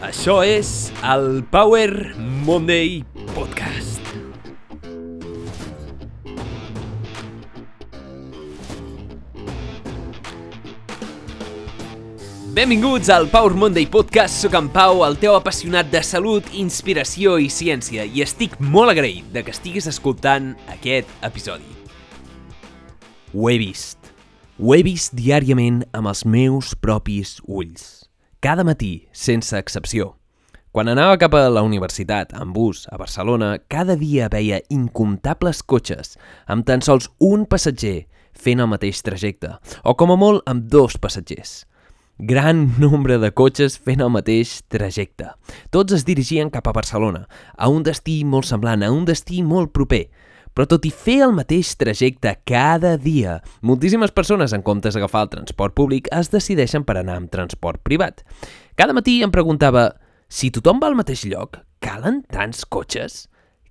Això és el Power Monday Podcast. Benvinguts al Power Monday Podcast. Soc en Pau, el teu apassionat de salut, inspiració i ciència, i estic molt agraït de que estiguis escoltant aquest episodi. Ho he vist. Ho he vist diàriament amb els meus propis ulls. Cada matí, sense excepció. Quan anava cap a la universitat, en bus, a Barcelona, cada dia veia incomptables cotxes, amb tan sols un passatger fent el mateix trajecte, o com a molt amb dos passatgers. Gran nombre de cotxes fent el mateix trajecte. Tots es dirigien cap a Barcelona, a un destí molt semblant, a un destí molt proper. Però tot i fer el mateix trajecte cada dia, moltíssimes persones, en comptes d'agafar el transport públic, es decideixen per anar amb transport privat. Cada matí em preguntava, si tothom va al mateix lloc, calen tants cotxes?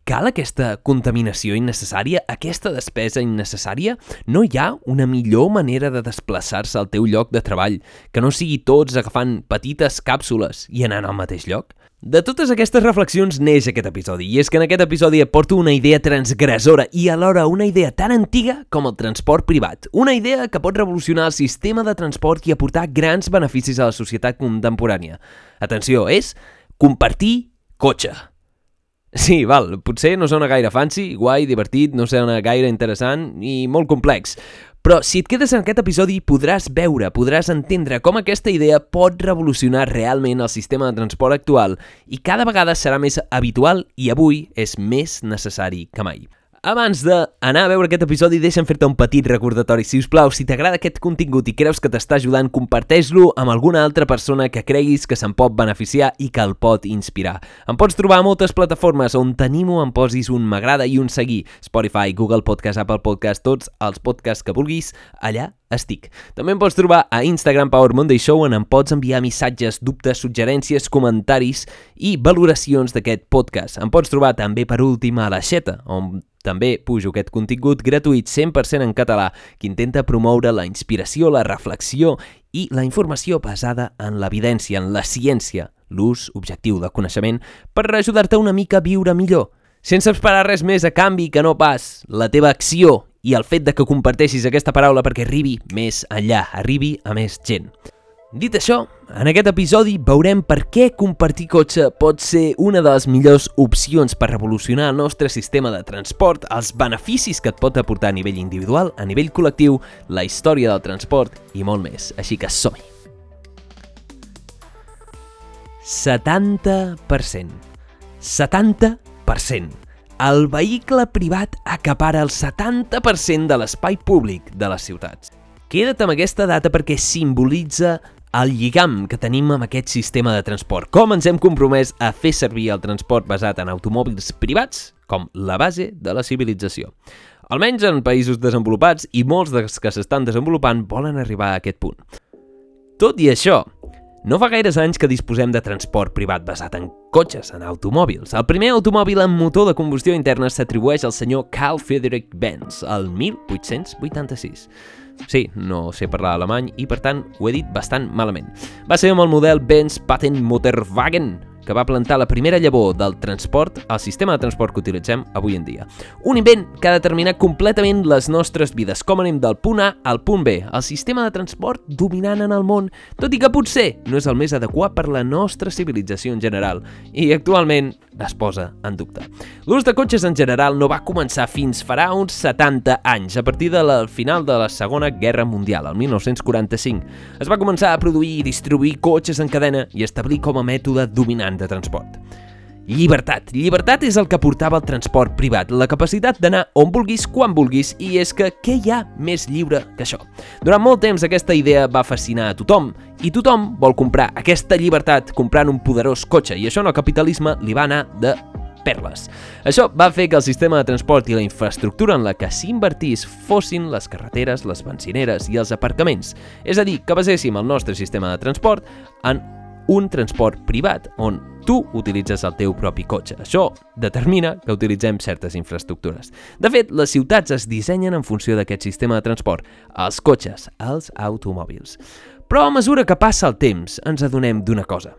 Cal aquesta contaminació innecessària, aquesta despesa innecessària? No hi ha una millor manera de desplaçar-se al teu lloc de treball que no sigui tots agafant petites càpsules i anant al mateix lloc? De totes aquestes reflexions neix aquest episodi, i és que en aquest episodi et porto una idea transgressora i alhora una idea tan antiga com el transport privat. Una idea que pot revolucionar el sistema de transport i aportar grans beneficis a la societat contemporània. Atenció, és compartir cotxe. Sí, val, potser no sona gaire fancy, guai, divertit, no sona gaire interessant i molt complex. Però si et quedes en aquest episodi podràs veure, podràs entendre com aquesta idea pot revolucionar realment el sistema de transport actual i cada vegada serà més habitual i avui és més necessari que mai. Abans d'anar a veure aquest episodi, deixa'm fer-te un petit recordatori. Si us plau, si t'agrada aquest contingut i creus que t'està ajudant, comparteix-lo amb alguna altra persona que creguis que se'n pot beneficiar i que el pot inspirar. Em pots trobar a moltes plataformes on t'animo em posis un m'agrada i un seguir. Spotify, Google Podcast, Apple Podcast, tots els podcasts que vulguis, allà estic. També em pots trobar a Instagram Power Monday Show on em pots enviar missatges, dubtes, suggerències, comentaris i valoracions d'aquest podcast. Em pots trobar també per últim a la Xeta, on també pujo aquest contingut gratuït 100% en català que intenta promoure la inspiració, la reflexió i la informació basada en l'evidència, en la ciència, l'ús objectiu del coneixement per ajudar-te una mica a viure millor. Sense esperar res més a canvi que no pas la teva acció i el fet de que comparteixis aquesta paraula perquè arribi més enllà, arribi a més gent. Dit això, en aquest episodi veurem per què compartir cotxe pot ser una de les millors opcions per revolucionar el nostre sistema de transport, els beneficis que et pot aportar a nivell individual, a nivell col·lectiu, la història del transport i molt més. Així que som-hi! 70%. 70%. El vehicle privat acapara el 70% de l'espai públic de les ciutats. Queda't amb aquesta data perquè simbolitza el lligam que tenim amb aquest sistema de transport. Com ens hem compromès a fer servir el transport basat en automòbils privats com la base de la civilització. Almenys en països desenvolupats i molts dels que s'estan desenvolupant volen arribar a aquest punt. Tot i això, no fa gaires anys que disposem de transport privat basat en cotxes, en automòbils. El primer automòbil amb motor de combustió interna s'atribueix al senyor Carl Friedrich Benz, el 1886. Sí, no sé parlar alemany i per tant ho he dit bastant malament. Va ser amb el model Benz Patent Motorwagen, que va plantar la primera llavor del transport al sistema de transport que utilitzem avui en dia. Un invent que ha determinat completament les nostres vides, com anem del punt A al punt B, el sistema de transport dominant en el món, tot i que potser no és el més adequat per la nostra civilització en general, i actualment es posa en dubte. L'ús de cotxes en general no va començar fins farà uns 70 anys, a partir del de final de la Segona Guerra Mundial, el 1945. Es va començar a produir i distribuir cotxes en cadena i establir com a mètode dominant de transport. Llibertat. Llibertat és el que portava el transport privat, la capacitat d'anar on vulguis, quan vulguis, i és que què hi ha més lliure que això? Durant molt temps aquesta idea va fascinar a tothom, i tothom vol comprar aquesta llibertat comprant un poderós cotxe, i això en el capitalisme li va anar de perles. Això va fer que el sistema de transport i la infraestructura en la que s'invertís fossin les carreteres, les benzineres i els aparcaments. És a dir, que baséssim el nostre sistema de transport en un transport privat, on tu utilitzes el teu propi cotxe. Això determina que utilitzem certes infraestructures. De fet, les ciutats es dissenyen en funció d'aquest sistema de transport, els cotxes, els automòbils. Però a mesura que passa el temps, ens adonem d'una cosa.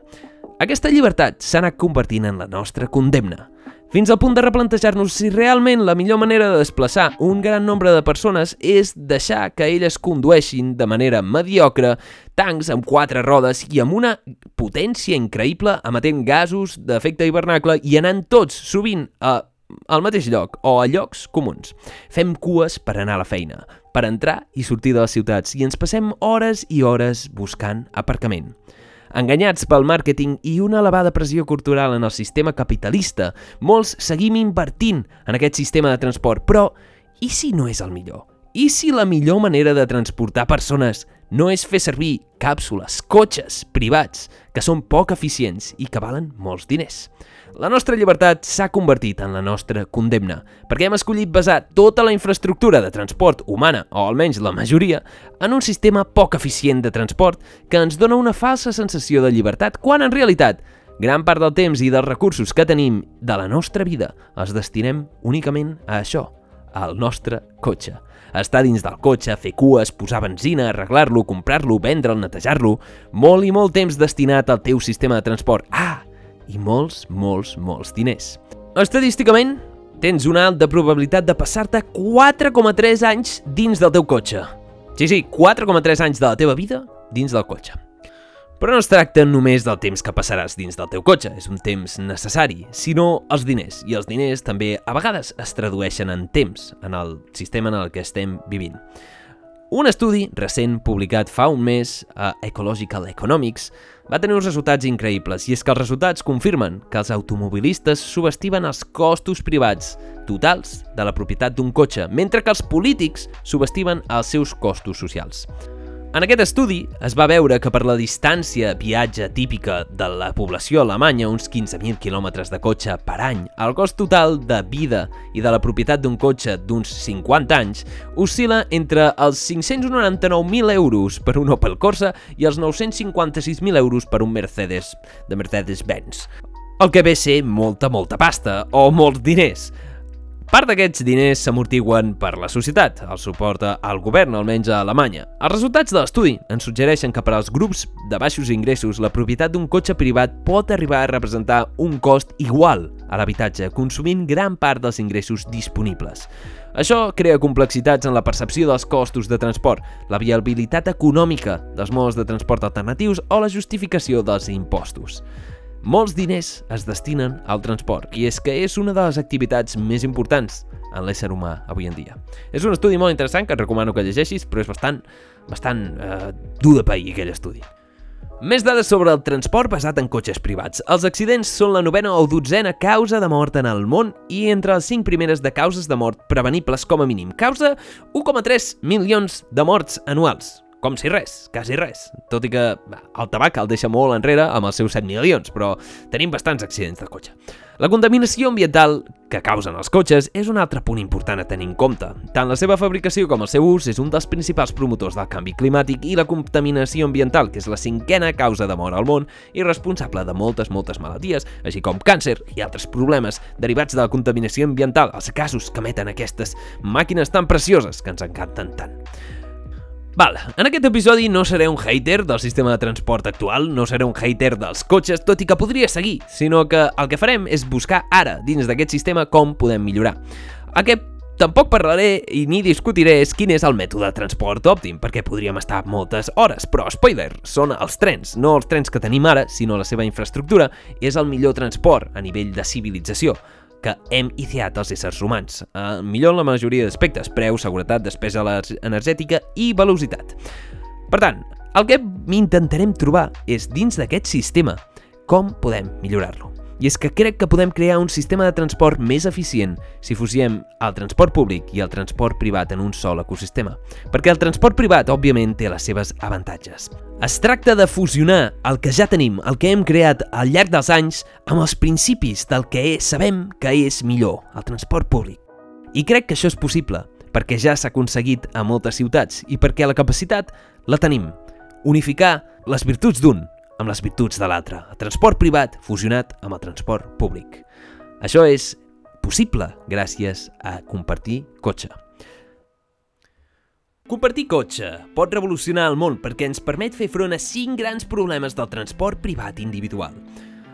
Aquesta llibertat s'ha anat convertint en la nostra condemna, fins al punt de replantejar-nos si realment la millor manera de desplaçar un gran nombre de persones és deixar que elles condueixin de manera mediocre tancs amb quatre rodes i amb una potència increïble emetent gasos d'efecte hivernacle i anant tots, sovint, a al mateix lloc o a llocs comuns. Fem cues per anar a la feina, per entrar i sortir de les ciutats i ens passem hores i hores buscant aparcament. Enganyats pel màrqueting i una elevada pressió cultural en el sistema capitalista, molts seguim invertint en aquest sistema de transport, però i si no és el millor? I si la millor manera de transportar persones no és fer servir càpsules, cotxes privats, que són poc eficients i que valen molts diners? La nostra llibertat s'ha convertit en la nostra condemna, perquè hem escollit basar tota la infraestructura de transport humana, o almenys la majoria, en un sistema poc eficient de transport que ens dona una falsa sensació de llibertat, quan en realitat gran part del temps i dels recursos que tenim de la nostra vida els destinem únicament a això, al nostre cotxe. Estar dins del cotxe, fer cues, posar benzina, arreglar-lo, comprar-lo, vendre'l, netejar-lo... Molt i molt temps destinat al teu sistema de transport. Ah, i molts, molts, molts diners. Estadísticament, tens una alta probabilitat de passar-te 4,3 anys dins del teu cotxe. Sí, sí, 4,3 anys de la teva vida dins del cotxe. Però no es tracta només del temps que passaràs dins del teu cotxe, és un temps necessari, sinó els diners. I els diners també a vegades es tradueixen en temps, en el sistema en el que estem vivint. Un estudi recent publicat fa un mes a Ecological Economics va tenir uns resultats increïbles i és que els resultats confirmen que els automobilistes subestimen els costos privats totals de la propietat d'un cotxe, mentre que els polítics subestimen els seus costos socials. En aquest estudi es va veure que per la distància viatge típica de la població alemanya, uns 15.000 quilòmetres de cotxe per any, el cost total de vida i de la propietat d'un cotxe d'uns 50 anys oscil·la entre els 599.000 euros per un Opel Corsa i els 956.000 euros per un Mercedes de Mercedes-Benz. El que ve a ser molta, molta pasta, o molts diners. Part d'aquests diners s'amortiguen per la societat, el suport al govern, almenys a Alemanya. Els resultats de l'estudi ens suggereixen que per als grups de baixos ingressos la propietat d'un cotxe privat pot arribar a representar un cost igual a l'habitatge, consumint gran part dels ingressos disponibles. Això crea complexitats en la percepció dels costos de transport, la viabilitat econòmica dels modes de transport alternatius o la justificació dels impostos. Molts diners es destinen al transport i és que és una de les activitats més importants en l'ésser humà avui en dia. És un estudi molt interessant que et recomano que llegeixis, però és bastant, bastant eh, dur de pair aquell estudi. Més dades sobre el transport basat en cotxes privats. Els accidents són la novena o dotzena causa de mort en el món i entre les cinc primeres de causes de mort prevenibles com a mínim. Causa 1,3 milions de morts anuals com si res, quasi res. Tot i que el tabac el deixa molt enrere amb els seus 7 milions, però tenim bastants accidents de cotxe. La contaminació ambiental que causen els cotxes és un altre punt important a tenir en compte. Tant la seva fabricació com el seu ús és un dels principals promotors del canvi climàtic i la contaminació ambiental, que és la cinquena causa de mort al món i responsable de moltes, moltes malalties, així com càncer i altres problemes derivats de la contaminació ambiental, els casos que emeten aquestes màquines tan precioses que ens encanten tant. Val, en aquest episodi no seré un hater del sistema de transport actual, no seré un hater dels cotxes, tot i que podria seguir, sinó que el que farem és buscar ara, dins d'aquest sistema, com podem millorar. Que tampoc parlaré i ni discutiré és quin és el mètode de transport òptim, perquè podríem estar moltes hores, però spoiler, són els trens, no els trens que tenim ara, sinó la seva infraestructura, és el millor transport a nivell de civilització que hem ideat els éssers humans. Eh, millor en la majoria d'aspectes, preu, seguretat, despesa energètica i velocitat. Per tant, el que intentarem trobar és, dins d'aquest sistema, com podem millorar-lo. I és que crec que podem crear un sistema de transport més eficient si fusiem el transport públic i el transport privat en un sol ecosistema. Perquè el transport privat, òbviament, té les seves avantatges. Es tracta de fusionar el que ja tenim, el que hem creat al llarg dels anys, amb els principis del que sabem que és millor, el transport públic. I crec que això és possible, perquè ja s'ha aconseguit a moltes ciutats i perquè la capacitat la tenim. Unificar les virtuts d'un amb les virtuts de l'altre, el transport privat fusionat amb el transport públic. Això és possible gràcies a compartir cotxe. Compartir cotxe pot revolucionar el món perquè ens permet fer front a cinc grans problemes del transport privat individual.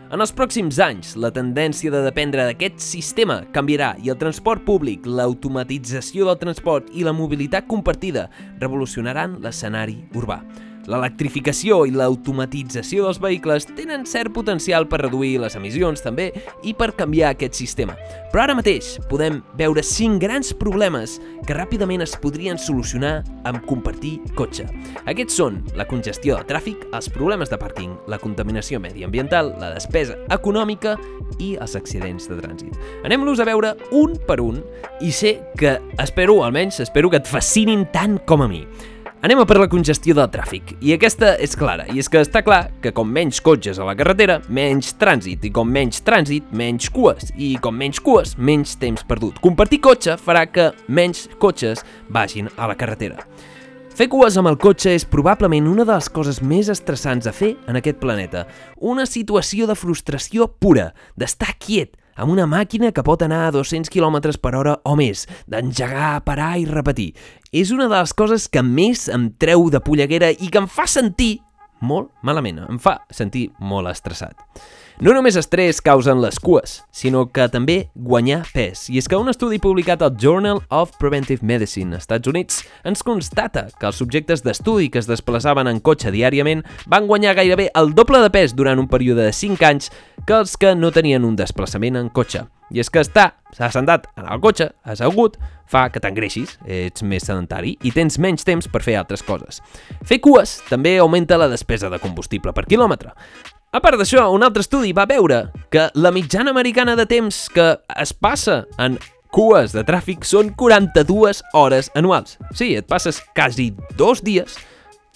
En els pròxims anys, la tendència de dependre d'aquest sistema canviarà i el transport públic, l'automatització del transport i la mobilitat compartida revolucionaran l'escenari urbà. L'electrificació i l'automatització dels vehicles tenen cert potencial per reduir les emissions també i per canviar aquest sistema. Però ara mateix podem veure cinc grans problemes que ràpidament es podrien solucionar amb compartir cotxe. Aquests són la congestió de tràfic, els problemes de pàrquing, la contaminació mediambiental, la despesa econòmica i els accidents de trànsit. Anem-los a veure un per un i sé que, espero, almenys, espero que et fascinin tant com a mi. Anem a per la congestió del tràfic, i aquesta és clara, i és que està clar que com menys cotxes a la carretera, menys trànsit, i com menys trànsit, menys cues, i com menys cues, menys temps perdut. Compartir cotxe farà que menys cotxes vagin a la carretera. Fer cues amb el cotxe és probablement una de les coses més estressants a fer en aquest planeta. Una situació de frustració pura, d'estar quiet, amb una màquina que pot anar a 200 km per hora o més, d'engegar, parar i repetir. És una de les coses que més em treu de polleguera i que em fa sentir molt malament, em fa sentir molt estressat. No només estrès causen les cues, sinó que també guanyar pes. I és que un estudi publicat al Journal of Preventive Medicine, als Estats Units, ens constata que els subjectes d'estudi que es desplaçaven en cotxe diàriament van guanyar gairebé el doble de pes durant un període de 5 anys que els que no tenien un desplaçament en cotxe. I és que estar assentat en el cotxe, assegut, fa que t'engreixis, ets més sedentari i tens menys temps per fer altres coses. Fer cues també augmenta la despesa de combustible per quilòmetre. A part d'això, un altre estudi va veure que la mitjana americana de temps que es passa en cues de tràfic són 42 hores anuals. Sí, et passes quasi dos dies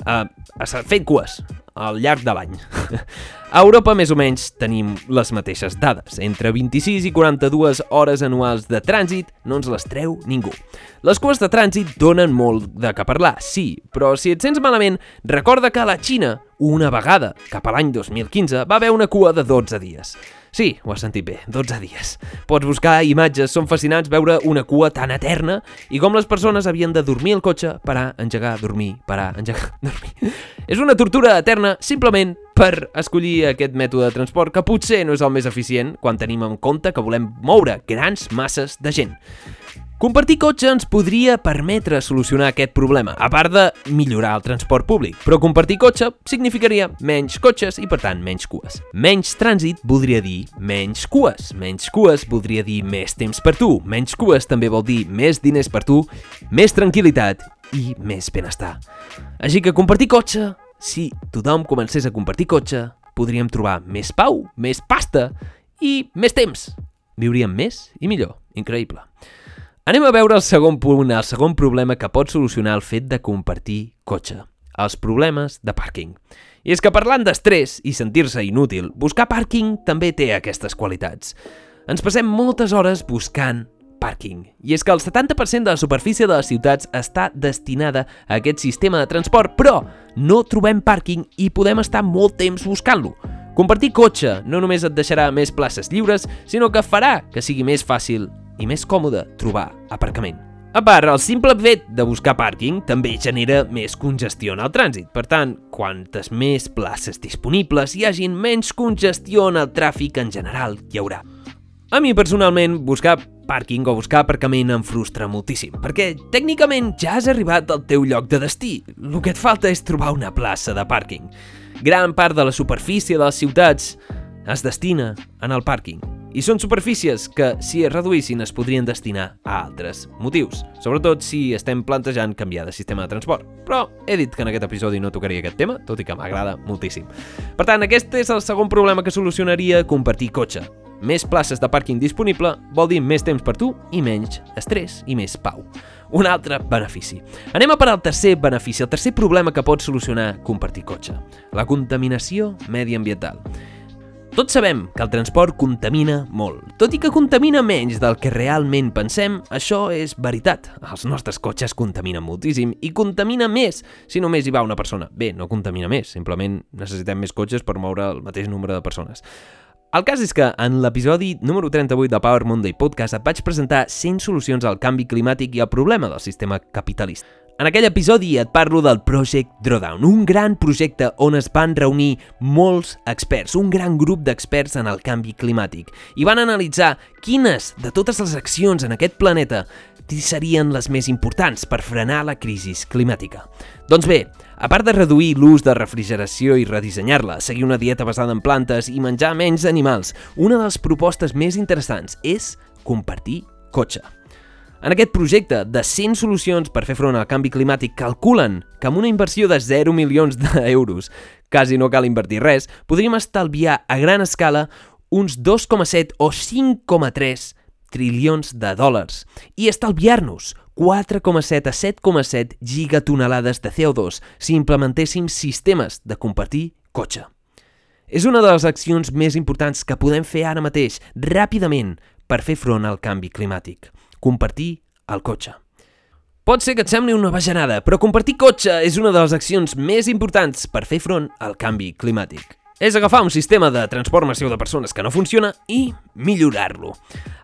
uh, fent cues al llarg de l'any. A Europa, més o menys, tenim les mateixes dades. Entre 26 i 42 hores anuals de trànsit no ens les treu ningú. Les cues de trànsit donen molt de què parlar, sí, però si et sents malament, recorda que a la Xina, una vegada, cap a l'any 2015, va haver una cua de 12 dies. Sí, ho has sentit bé, 12 dies. Pots buscar imatges, són fascinants veure una cua tan eterna i com les persones havien de dormir al cotxe, parar, engegar, dormir, parar, engegar, dormir. És una tortura eterna simplement per escollir aquest mètode de transport que potser no és el més eficient quan tenim en compte que volem moure grans masses de gent. Compartir cotxe ens podria permetre solucionar aquest problema, a part de millorar el transport públic. Però compartir cotxe significaria menys cotxes i, per tant, menys cues. Menys trànsit voldria dir menys cues. Menys cues voldria dir més temps per tu. Menys cues també vol dir més diners per tu, més tranquil·litat i més benestar. Així que compartir cotxe, si tothom comencés a compartir cotxe, podríem trobar més pau, més pasta i més temps. Viuríem més i millor. Increïble. Anem a veure el segon punt, el segon problema que pot solucionar el fet de compartir cotxe. Els problemes de pàrquing. I és que parlant d'estrès i sentir-se inútil, buscar pàrquing també té aquestes qualitats. Ens passem moltes hores buscant pàrquing. I és que el 70% de la superfície de les ciutats està destinada a aquest sistema de transport, però no trobem pàrquing i podem estar molt temps buscant-lo. Compartir cotxe no només et deixarà més places lliures, sinó que farà que sigui més fàcil i més còmode trobar aparcament. A part, el simple fet de buscar pàrquing també genera més congestió en el trànsit. Per tant, quantes més places disponibles hi hagin, menys congestió en el tràfic en general hi haurà. A mi, personalment, buscar pàrquing o buscar aparcament em frustra moltíssim, perquè tècnicament ja has arribat al teu lloc de destí. El que et falta és trobar una plaça de pàrquing. Gran part de la superfície de les ciutats es destina en el pàrquing i són superfícies que, si es reduïssin, es podrien destinar a altres motius, sobretot si estem plantejant canviar de sistema de transport. Però he dit que en aquest episodi no tocaria aquest tema, tot i que m'agrada moltíssim. Per tant, aquest és el segon problema que solucionaria compartir cotxe. Més places de pàrquing disponible vol dir més temps per tu i menys estrès i més pau. Un altre benefici. Anem a per al tercer benefici, el tercer problema que pot solucionar compartir cotxe. La contaminació mediambiental. Tots sabem que el transport contamina molt. Tot i que contamina menys del que realment pensem, això és veritat. Els nostres cotxes contaminen moltíssim i contamina més si només hi va una persona. Bé, no contamina més, simplement necessitem més cotxes per moure el mateix número de persones. El cas és que en l'episodi número 38 de Power Monday Podcast et vaig presentar 100 solucions al canvi climàtic i al problema del sistema capitalista. En aquell episodi et parlo del Project Drawdown, un gran projecte on es van reunir molts experts, un gran grup d'experts en el canvi climàtic, i van analitzar quines de totes les accions en aquest planeta serien les més importants per frenar la crisi climàtica. Doncs bé, a part de reduir l'ús de refrigeració i redissenyar-la, seguir una dieta basada en plantes i menjar menys animals, una de les propostes més interessants és compartir cotxe. En aquest projecte de 100 solucions per fer front al canvi climàtic calculen que amb una inversió de 0 milions d'euros, quasi no cal invertir res, podríem estalviar a gran escala uns 2,7 o 5,3 trilions de dòlars i estalviar-nos 4,7 a 7,7 gigatonelades de CO2 si implementéssim sistemes de compartir cotxe. És una de les accions més importants que podem fer ara mateix, ràpidament, per fer front al canvi climàtic compartir el cotxe. Pot ser que et sembli una bajanada, però compartir cotxe és una de les accions més importants per fer front al canvi climàtic. És agafar un sistema de transformació de persones que no funciona i millorar-lo.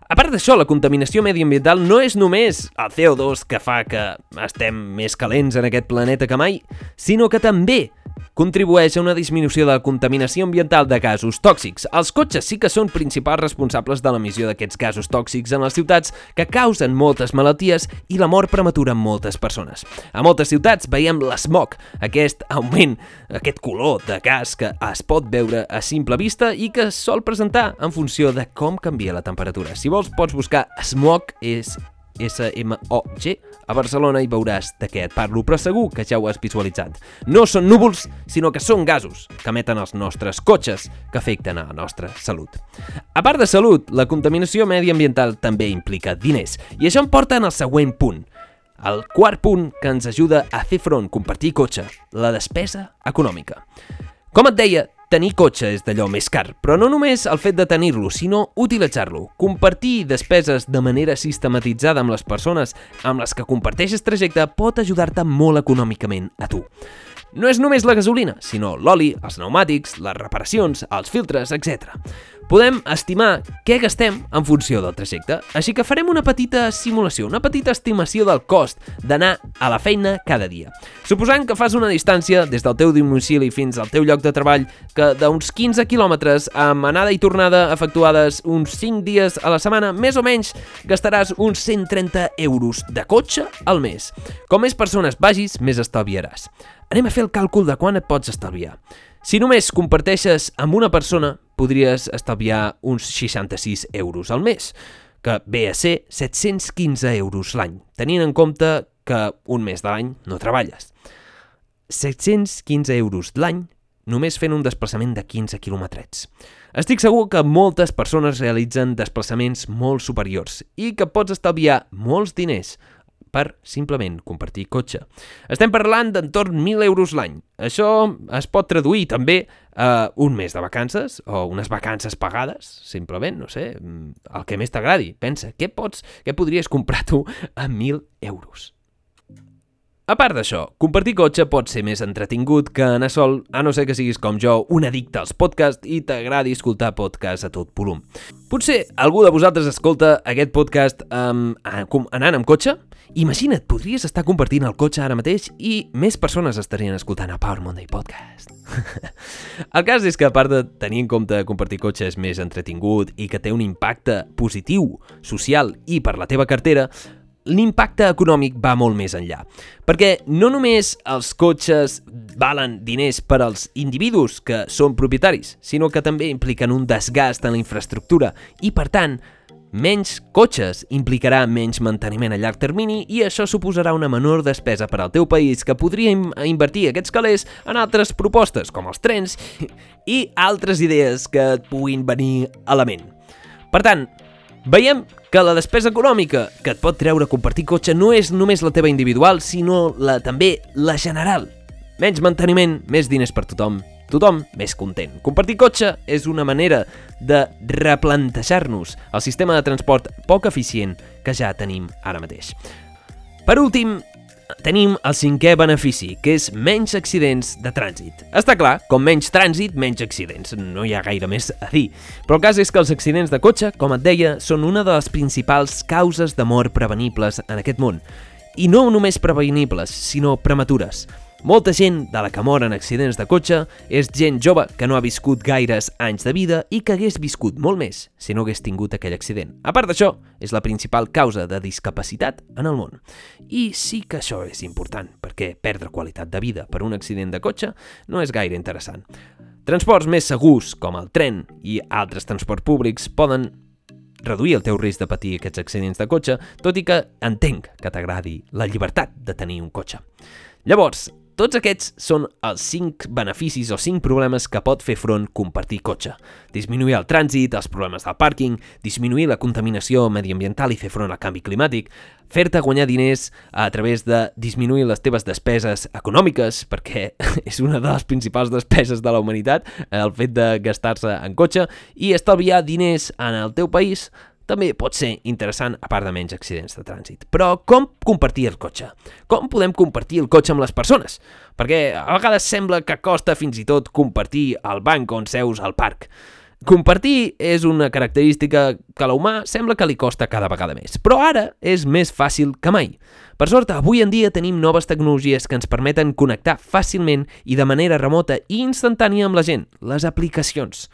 A part d'això, la contaminació mediambiental no és només el CO2 que fa que estem més calents en aquest planeta que mai, sinó que també contribueix a una disminució de la contaminació ambiental de gasos tòxics. Els cotxes sí que són principals responsables de l'emissió d'aquests gasos tòxics en les ciutats que causen moltes malalties i la mort prematura en moltes persones. A moltes ciutats veiem l'esmog, aquest augment, aquest color de gas que es pot veure a simple vista i que sol presentar en funció de com canvia la temperatura. Si vols, pots buscar smog, és S-M-O-G, a Barcelona i veuràs de què et parlo, però segur que ja ho has visualitzat. No són núvols, sinó que són gasos que emeten els nostres cotxes que afecten a la nostra salut. A part de salut, la contaminació mediambiental també implica diners, i això em porta en el següent punt, el quart punt que ens ajuda a fer front, compartir cotxe, la despesa econòmica. Com et deia, tenir cotxe és d'allò més car, però no només el fet de tenir-lo, sinó utilitzar-lo. Compartir despeses de manera sistematitzada amb les persones amb les que comparteixes trajecte pot ajudar-te molt econòmicament a tu. No és només la gasolina, sinó l'oli, els pneumàtics, les reparacions, els filtres, etc. Podem estimar què gastem en funció del trajecte, així que farem una petita simulació, una petita estimació del cost d'anar a la feina cada dia. Suposant que fas una distància des del teu domicili fins al teu lloc de treball que d'uns 15 quilòmetres amb anada i tornada efectuades uns 5 dies a la setmana, més o menys gastaràs uns 130 euros de cotxe al mes. Com més persones vagis, més estalviaràs. Anem a fer el càlcul de quan et pots estalviar. Si només comparteixes amb una persona, podries estalviar uns 66 euros al mes, que ve a ser 715 euros l'any, tenint en compte que un mes de l'any no treballes. 715 euros l'any només fent un desplaçament de 15 quilòmetrets. Estic segur que moltes persones realitzen desplaçaments molt superiors i que pots estalviar molts diners per simplement compartir cotxe. Estem parlant d'entorn 1.000 euros l'any. Això es pot traduir també a un mes de vacances o unes vacances pagades, simplement, no sé, el que més t'agradi. Pensa, què pots, què podries comprar tu a 1.000 euros? A part d'això, compartir cotxe pot ser més entretingut que anar sol, a no ser que siguis com jo, un addicte als podcasts i t'agradi escoltar podcasts a tot volum. Potser algú de vosaltres escolta aquest podcast um, anant amb cotxe? Imagina't, podries estar compartint el cotxe ara mateix i més persones estarien escoltant el Power Monday Podcast. el cas és que a part de tenir en compte compartir cotxe és més entretingut i que té un impacte positiu, social i per la teva cartera, l'impacte econòmic va molt més enllà. Perquè no només els cotxes valen diners per als individus que són propietaris, sinó que també impliquen un desgast en la infraestructura i, per tant, Menys cotxes implicarà menys manteniment a llarg termini i això suposarà una menor despesa per al teu país que podria invertir aquests calés en altres propostes, com els trens i altres idees que et puguin venir a la ment. Per tant, veiem que la despesa econòmica que et pot treure compartir cotxe no és només la teva individual, sinó la també la general. Menys manteniment, més diners per tothom, tothom més content. Compartir cotxe és una manera de replantejar-nos el sistema de transport poc eficient que ja tenim ara mateix. Per últim, tenim el cinquè benefici, que és menys accidents de trànsit. Està clar, com menys trànsit, menys accidents. No hi ha gaire més a dir. Però el cas és que els accidents de cotxe, com et deia, són una de les principals causes de mort prevenibles en aquest món. I no només prevenibles, sinó prematures. Molta gent de la que mor en accidents de cotxe és gent jove que no ha viscut gaires anys de vida i que hagués viscut molt més si no hagués tingut aquell accident. A part d'això, és la principal causa de discapacitat en el món. I sí que això és important, perquè perdre qualitat de vida per un accident de cotxe no és gaire interessant. Transports més segurs, com el tren i altres transports públics, poden reduir el teu risc de patir aquests accidents de cotxe, tot i que entenc que t'agradi la llibertat de tenir un cotxe. Llavors, tots aquests són els 5 beneficis o 5 problemes que pot fer front compartir cotxe. Disminuir el trànsit, els problemes del pàrquing, disminuir la contaminació mediambiental i fer front al canvi climàtic, fer-te guanyar diners a través de disminuir les teves despeses econòmiques, perquè és una de les principals despeses de la humanitat, el fet de gastar-se en cotxe, i estalviar diners en el teu país també pot ser interessant a part de menys accidents de trànsit. Però com compartir el cotxe? Com podem compartir el cotxe amb les persones? Perquè a vegades sembla que costa fins i tot compartir el banc on seus al parc. Compartir és una característica que a l'humà sembla que li costa cada vegada més, però ara és més fàcil que mai. Per sort, avui en dia tenim noves tecnologies que ens permeten connectar fàcilment i de manera remota i instantània amb la gent, les aplicacions.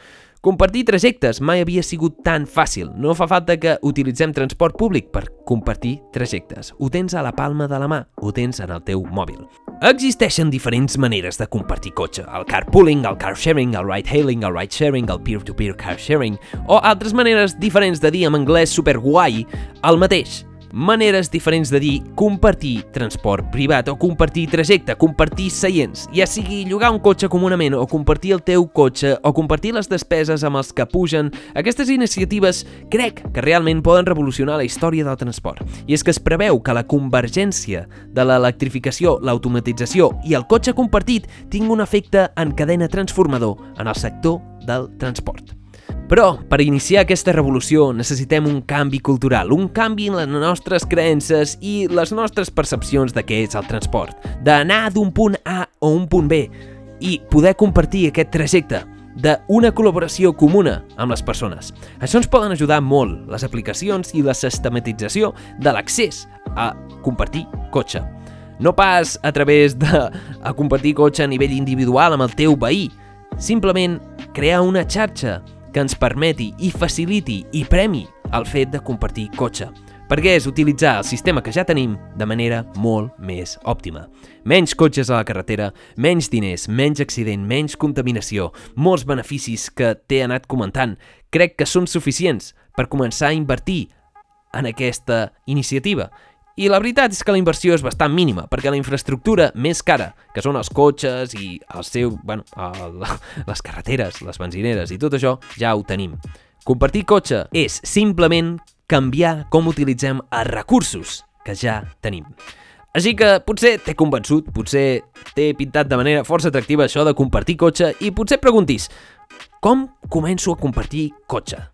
Compartir trajectes mai havia sigut tan fàcil. No fa falta que utilitzem transport públic per compartir trajectes. Ho tens a la palma de la mà, ho tens en el teu mòbil. Existeixen diferents maneres de compartir cotxe. El carpooling, el car sharing, el ride-hailing, el ride-sharing, el peer-to-peer car sharing, o altres maneres diferents de dir en anglès superguai el mateix maneres diferents de dir compartir transport privat o compartir trajecte, compartir seients, ja sigui llogar un cotxe comunament o compartir el teu cotxe o compartir les despeses amb els que pugen, aquestes iniciatives crec que realment poden revolucionar la història del transport. I és que es preveu que la convergència de l'electrificació, l'automatització i el cotxe compartit tingui un efecte en cadena transformador en el sector del transport. Però, per iniciar aquesta revolució necessitem un canvi cultural, un canvi en les nostres creences i les nostres percepcions de què és el transport, d'anar d'un punt A a un punt B i poder compartir aquest trajecte d'una col·laboració comuna amb les persones. Això ens poden ajudar molt, les aplicacions i la sistematització de l'accés a compartir cotxe. No pas a través de a compartir cotxe a nivell individual amb el teu veí, simplement crear una xarxa que ens permeti i faciliti i premi el fet de compartir cotxe, perquè és utilitzar el sistema que ja tenim de manera molt més òptima. Menys cotxes a la carretera, menys diners, menys accident, menys contaminació, molts beneficis que t'he anat comentant, crec que són suficients per començar a invertir en aquesta iniciativa i la veritat és que la inversió és bastant mínima, perquè la infraestructura més cara, que són els cotxes i el seu, bueno, el, les carreteres, les benzineres i tot això, ja ho tenim. Compartir cotxe és simplement canviar com utilitzem els recursos que ja tenim. Així que potser t'he convençut, potser t'he pintat de manera força atractiva això de compartir cotxe i potser preguntis, com començo a compartir cotxe?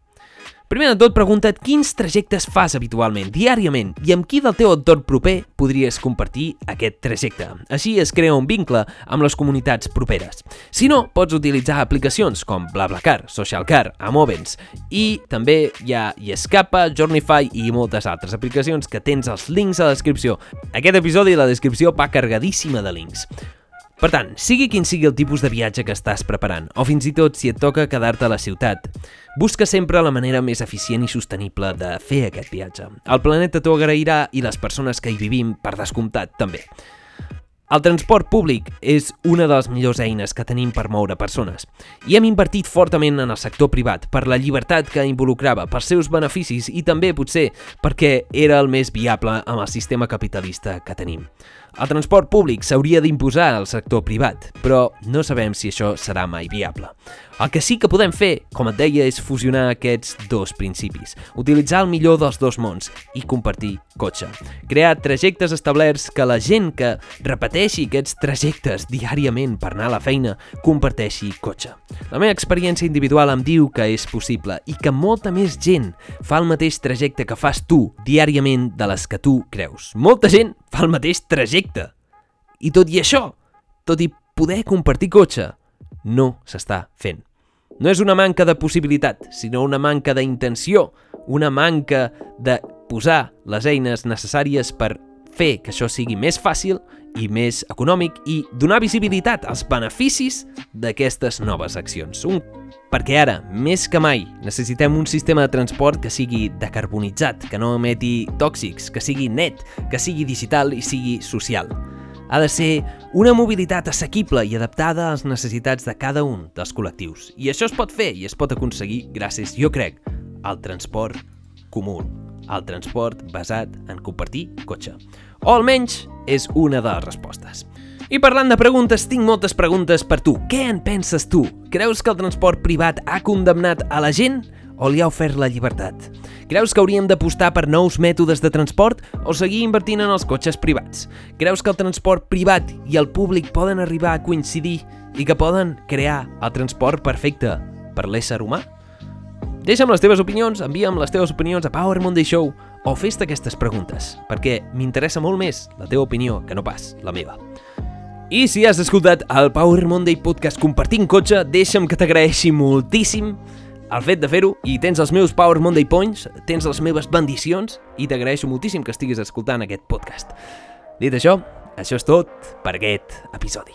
Primer de tot, pregunta't quins trajectes fas habitualment, diàriament, i amb qui del teu entorn proper podries compartir aquest trajecte. Així es crea un vincle amb les comunitats properes. Si no, pots utilitzar aplicacions com BlaBlaCar, SocialCar, Amovens, i també hi ha Escapa, Journeyfy i moltes altres aplicacions que tens els links a la descripció. Aquest episodi la descripció va carregadíssima de links. Per tant, sigui quin sigui el tipus de viatge que estàs preparant, o fins i tot si et toca quedar-te a la ciutat, busca sempre la manera més eficient i sostenible de fer aquest viatge. El planeta t'ho agrairà i les persones que hi vivim, per descomptat, també. El transport públic és una de les millors eines que tenim per moure persones i hem invertit fortament en el sector privat per la llibertat que involucrava, per seus beneficis i també potser perquè era el més viable amb el sistema capitalista que tenim. El transport públic s'hauria d'imposar al sector privat, però no sabem si això serà mai viable. El que sí que podem fer, com et deia, és fusionar aquests dos principis. Utilitzar el millor dels dos mons i compartir cotxe. Crear trajectes establerts que la gent que repeteixi aquests trajectes diàriament per anar a la feina comparteixi cotxe. La meva experiència individual em diu que és possible i que molta més gent fa el mateix trajecte que fas tu diàriament de les que tu creus. Molta gent fa el mateix trajecte. I tot i això, tot i poder compartir cotxe, no s'està fent. No és una manca de possibilitat, sinó una manca d'intenció, una manca de posar les eines necessàries per fer que això sigui més fàcil i més econòmic i donar visibilitat als beneficis d'aquestes noves accions. Un perquè ara, més que mai, necessitem un sistema de transport que sigui decarbonitzat, que no emeti tòxics, que sigui net, que sigui digital i sigui social. Ha de ser una mobilitat assequible i adaptada a les necessitats de cada un dels col·lectius. I això es pot fer i es pot aconseguir gràcies, jo crec, al transport comú, al transport basat en compartir cotxe. O almenys és una de les respostes. I parlant de preguntes, tinc moltes preguntes per tu. Què en penses tu? Creus que el transport privat ha condemnat a la gent o li ha ofert la llibertat? Creus que hauríem d'apostar per nous mètodes de transport o seguir invertint en els cotxes privats? Creus que el transport privat i el públic poden arribar a coincidir i que poden crear el transport perfecte per l'ésser humà? Deixa'm les teves opinions, envia'm les teves opinions a Power Monday Show o fes-te aquestes preguntes, perquè m'interessa molt més la teva opinió que no pas la meva. I si has escoltat el Power Monday Podcast compartint cotxe, deixa'm que t'agraeixi moltíssim el fet de fer-ho i tens els meus Power Monday Points, tens les meves bendicions i t'agraeixo moltíssim que estiguis escoltant aquest podcast. Dit això, això és tot per aquest episodi.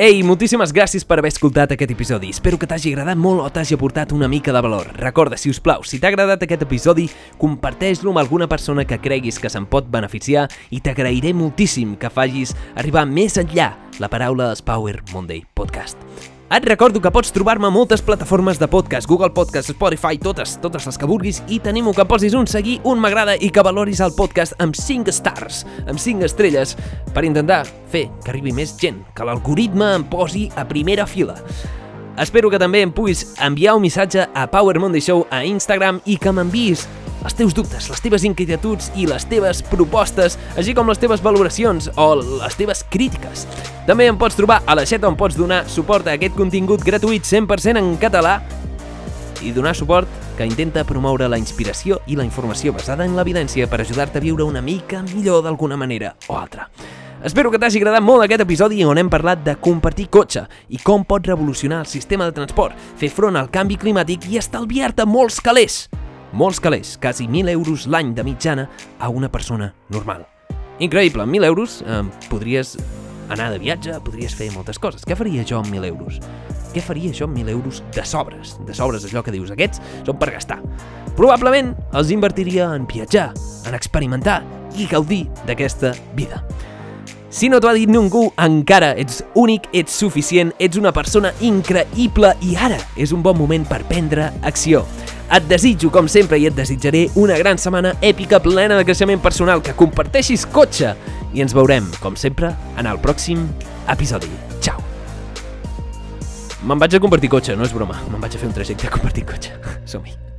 Ei, moltíssimes gràcies per haver escoltat aquest episodi. Espero que t'hagi agradat molt o t'hagi aportat una mica de valor. Recorda, si us plau, si t'ha agradat aquest episodi, comparteix-lo amb alguna persona que creguis que se'n pot beneficiar i t'agrairé moltíssim que facis arribar més enllà la paraula Power Monday Podcast. Et recordo que pots trobar-me a moltes plataformes de podcast, Google Podcast, Spotify, totes, totes les que vulguis, i t'animo que posis un seguir, un m'agrada i que valoris el podcast amb 5 stars, amb 5 estrelles, per intentar fer que arribi més gent, que l'algoritme em posi a primera fila. Espero que també em puguis enviar un missatge a Power Monday Show a Instagram i que m'enviïs els teus dubtes, les teves inquietuds i les teves propostes, així com les teves valoracions o les teves crítiques. També em pots trobar a la xeta on pots donar suport a aquest contingut gratuït 100% en català i donar suport que intenta promoure la inspiració i la informació basada en l'evidència per ajudar-te a viure una mica millor d'alguna manera o altra. Espero que t'hagi agradat molt aquest episodi on hem parlat de compartir cotxe i com pot revolucionar el sistema de transport, fer front al canvi climàtic i estalviar-te molts calés molts calés, quasi 1.000 euros l'any de mitjana a una persona normal. Increïble, amb 1.000 euros eh, podries anar de viatge, podries fer moltes coses. Què faria jo amb 1.000 euros? Què faria jo amb 1.000 euros de sobres? De sobres, allò que dius, aquests són per gastar. Probablement els invertiria en viatjar, en experimentar i gaudir d'aquesta vida. Si no t'ho ha dit ningú, encara ets únic, ets suficient, ets una persona increïble i ara és un bon moment per prendre acció. Et desitjo, com sempre, i et desitjaré una gran setmana èpica plena de creixement personal, que comparteixis cotxe i ens veurem, com sempre, en el pròxim episodi. Ciao! Me'n vaig a compartir cotxe, no és broma. Me'n vaig a fer un trajecte a compartir cotxe. Som-hi.